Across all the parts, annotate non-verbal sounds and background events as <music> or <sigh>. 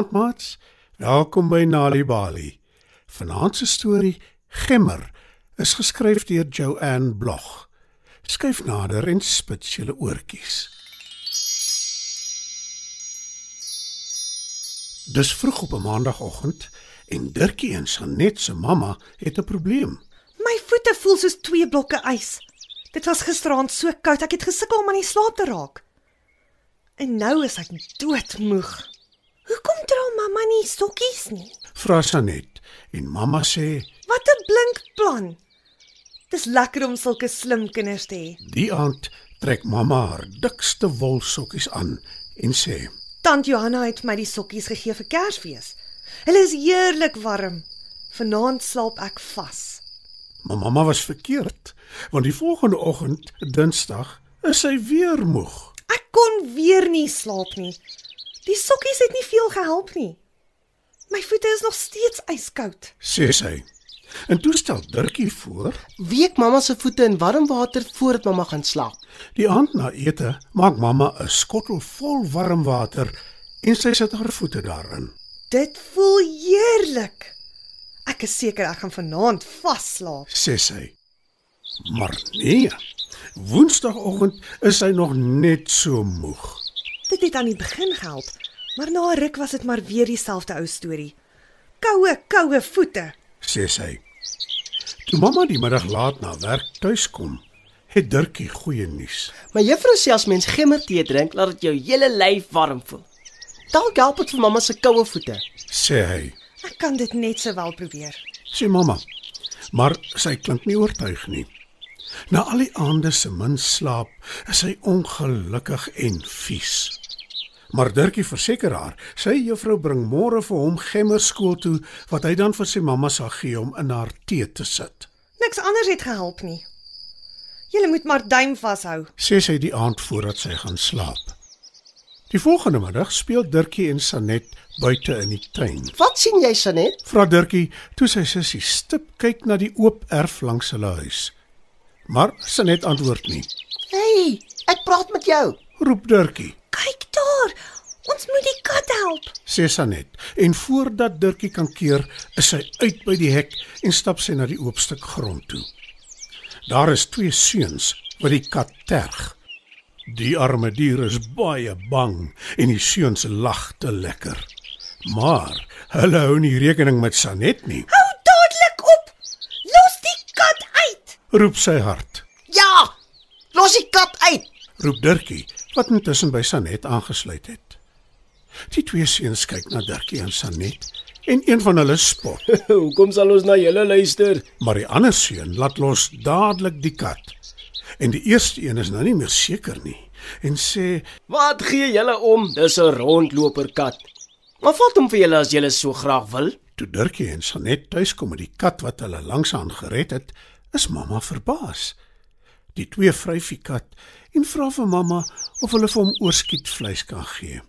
Goeienaand maats. Welkom by Nali Bali. Vanaand se storie Gemmer is geskryf deur Joanne Blog. Skyf nader en spits julle oortjies. Dis vroeg op 'n maandagooggend en Dirkie en Sanet se mamma het 'n probleem. My voete voel soos twee blokke ys. Dit was gisteraand so koud, ek het gesukkel om aan die slaap te raak. En nou is ek doodmoeg. Hoekom dra mamma nie stokkies nie? Vra Sanet en mamma sê Wat 'n blink plan. Dis lekker om sulke slim kinders te hê. die aand trek mamma haar dikste wolsokkies aan en sê Tant Johanna het my die sokkies gegee vir Kersfees. Hulle is heerlik warm. Vanaand slaap ek vas. Maar mamma was verkeerd, want die volgende oggend, Dinsdag, is sy weer moeg. Ek kon weer nie slaap nie. Die sokkies het nie veel gehelp nie. My voete is nog steeds ijskoud. sê sy. En toe stel Dirkie voor, Week mamma se voete in warm water voordat mamma gaan slaap. die aand na ete maak mamma 'n skottel vol warm water en sy sit haar voete daarin. Dit voel heerlik. Ek is seker ek gaan vanaand vasslaap. sê sy. Maar nee. Woensdagoggend is sy nog net so moeg. Dit het aan die begin gehelp, maar na 'n ruk was dit maar weer dieselfde ou storie. Koue, koue voete. sê sy. Toe mamma die middag laat na werk tuis kom, het Dirkie goeie nuus. My juffrou sê as mens gemmertee drink, laat dit jou hele lyf warm voel. Dalk help dit vir mamma se koue voete. sê hy. Ek kan dit net sowel probeer. Sê mamma. Maar sy klink nie oortuig nie. Na al die aande se min slaap, is sy ongelukkig en vies. Maar Dirkie verseker haar, sy juffrou bring môre vir hom gemmer skool toe wat hy dan vir sy mamma sal gee om in haar tee te sit. Niks anders het gehelp nie. Julle moet maar duim vashou. Sê sy die aand voordat sy gaan slaap. Die volgende middag speel Dirkie en Sanet buite in die tuin. Wat sien jy, Sanet? Vra Dirkie toe sy sussie stip kyk na die oop erf langs hulle huis. Maar Sanet antwoord nie. Hey, ek praat met jou. Roep Dirkie. Kyk daar. Ons moet die kat help. sê Sanet en voordat Dirkie kan keer, is sy uit by die hek en stap sy na die oop stuk grond toe. Daar is twee seuns wat die kat terg. Die arme dier is baie bang en die seuns lag te lekker. Maar hulle hou nie rekening met Sanet nie. Hou dadelik op. Los die kat uit. Roep sy hard. Ja! Los die kat uit. Roep Dirkie wat intussen by Sanet aangesluit het. Die twee seuns kyk na Dirkie en Sanet en een van hulle spot. <laughs> Hoekom sal ons na julle luister? Maar die ander seun laat los dadelik die kat. En die eerste een is nou nie meer seker nie en sê Wat gee julle om? Dis 'n rondloper kat. Maar vat hom vir julle as julle so graag wil. toe Dirkie en Sanet tuiskom met die kat wat hulle langsaan gered het, is mamma verbaas. Die twee vryf die kat en vra vir mamma of hulle vir hom oorskietvleis kan gee.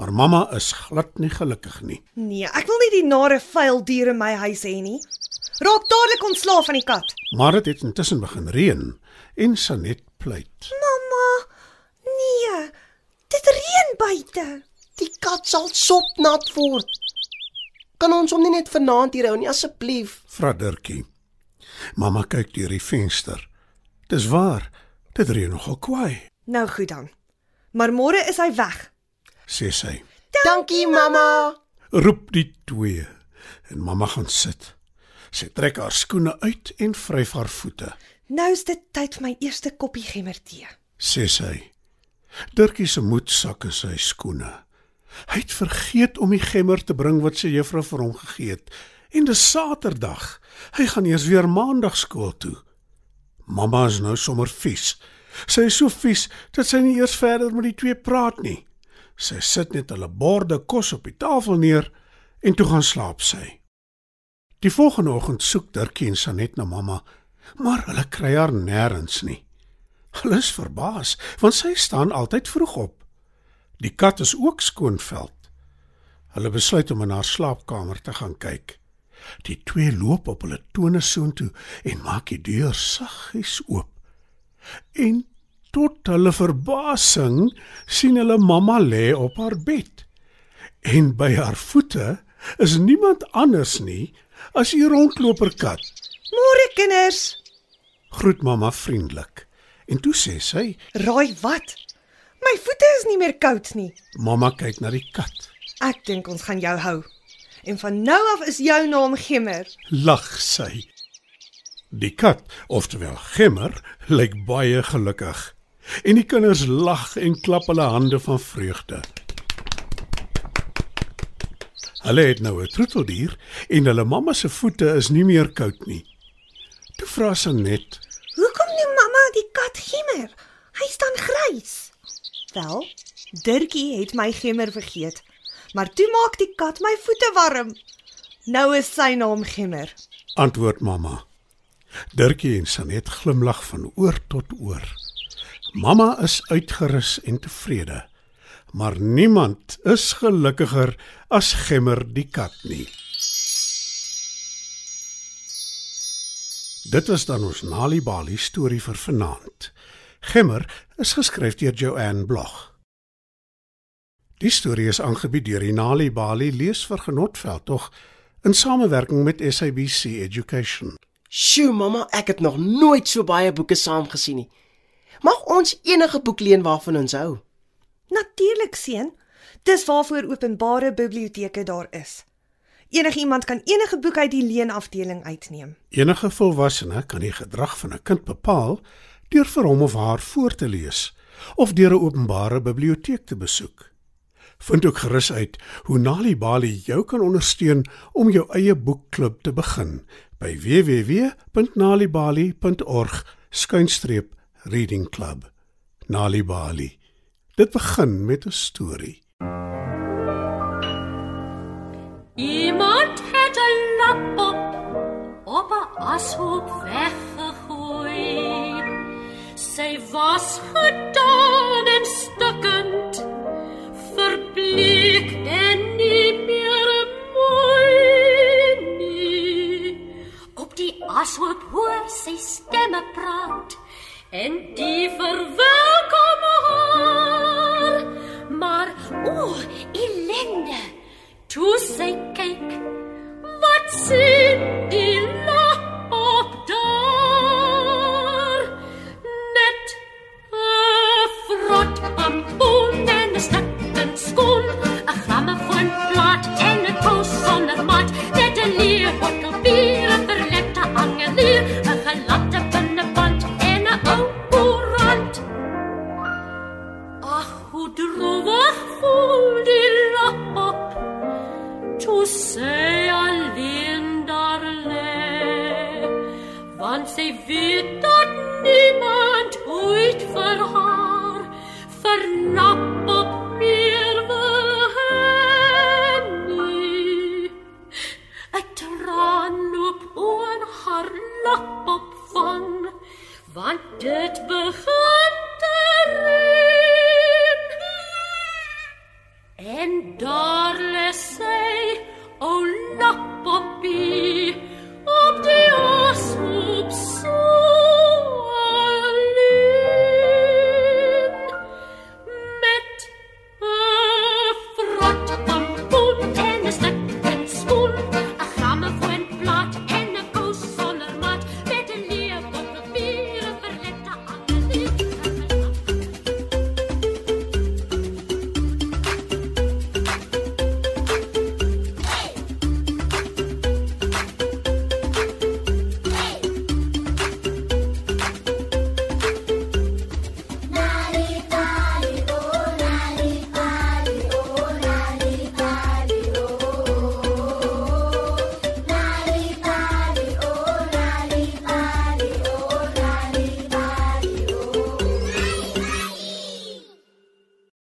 Maar mamma is glad nie gelukkig nie. Nee, ek wil nie die nare vuil dier in my huis hê nie. Raak dadelik ontslaaf van die kat. Maar dit het intussen begin reën en Sanet pleit. Mamma, nee. Dit reën buite. Die kat sal sopnat word. Kan ons hom nie net vanaand hier hou nie asseblief? Vra Dirkie. Mamma kyk deur die venster. Dis waar. Dit reën nogal kwaai, Nou goed dan. Maar môre is hy weg. sê sy. Dankie mamma. roep die twee en mamma gaan sit. Sy trek haar skoene uit en vryf haar voete, Nou is dit tyd vir my eerste koppie gemmertee. sê sy. Dirkie se moed sak in sy skoene. Hy het vergeet om die gemmer te bring wat sy juffrou vir hom gegee het. En dis Saterdag. Hy gaan eers weer Maandag skool toe. Mamma is nou sommer vies. Sy is so vies dat sy nie eers verder met die twee praat nie. Sy sit net hulle borde kos op die tafel neer en toe gaan slaap sy. Die volgende oggend soek Dirkie en Sanet na mamma, maar hulle kry haar nêrens nie. Hulle is verbaas, want sy staan altyd vroeg op. Die kat is ook skoonveld. Hulle besluit om in haar slaapkamer te gaan kyk. Die twee loop op hulle tone soontoe en maak die deur saggies oop. En tot hulle verbasing sien hulle mamma lê op haar bed. En by haar voete is niemand anders nie as die rondloper kat. Môre kinders. Groet mamma vriendelik. En toe sê sy, Raai wat? My voete is nie meer koud nie. mamma kyk na die kat. Ek dink ons gaan jou hou. En van nou af is jou naam Gimmer. Lag sy. Die kat, oftewel Gemmer, lyk baie gelukkig. En die kinders lag en klap hulle hande van vreugde. Hulle het nou 'n troeteldier en hulle mamma se voete is nie meer koud nie. Toe vra Sanet, Hoekom noem mamma die kat Gimmer? Hy staan grys. Wel, Dirkie het my Gimmer vergeet. Maar toe maak die kat my voete warm. Nou is sy naam Gimmer. antwoord mamma. Dirkie en Sanet glimlag van oor tot oor. Mamma is uitgerus en tevrede, maar niemand is gelukkiger as Gemmer die kat nie. Dit was dan ons Nali Bali storie vir vanaand. Gemmer is geskryf deur Joanne Blog. Die storie is aangebied deur die Nali Bali leesvergenotveld tog in samewerking met SABC Education. Sjoe, mamma, ek het nog nooit so baie boeke saam gesien nie. Mag ons enige boek leen waarvan ons hou? Natuurlik, seun. Dis waarvoor openbare biblioteke daar is. Enige iemand kan enige boek uit die leenafdeling uitneem. Enige volwassene kan die gedrag van 'n kind bepaal deur vir hom of haar voor te lees of deur 'n openbare biblioteek te besoek. Vind ook gerus uit hoe Nali Bali jou kan ondersteun om jou eie boekklub te begin by www.nalibali.org/reading club. Nali Bali. Dit begin met 'n storie. Iemand het 'n lap op op 'n ashoop weggegooi. Sy was gedaan en stukkend, Op die ashoop hoor sy stemme praat en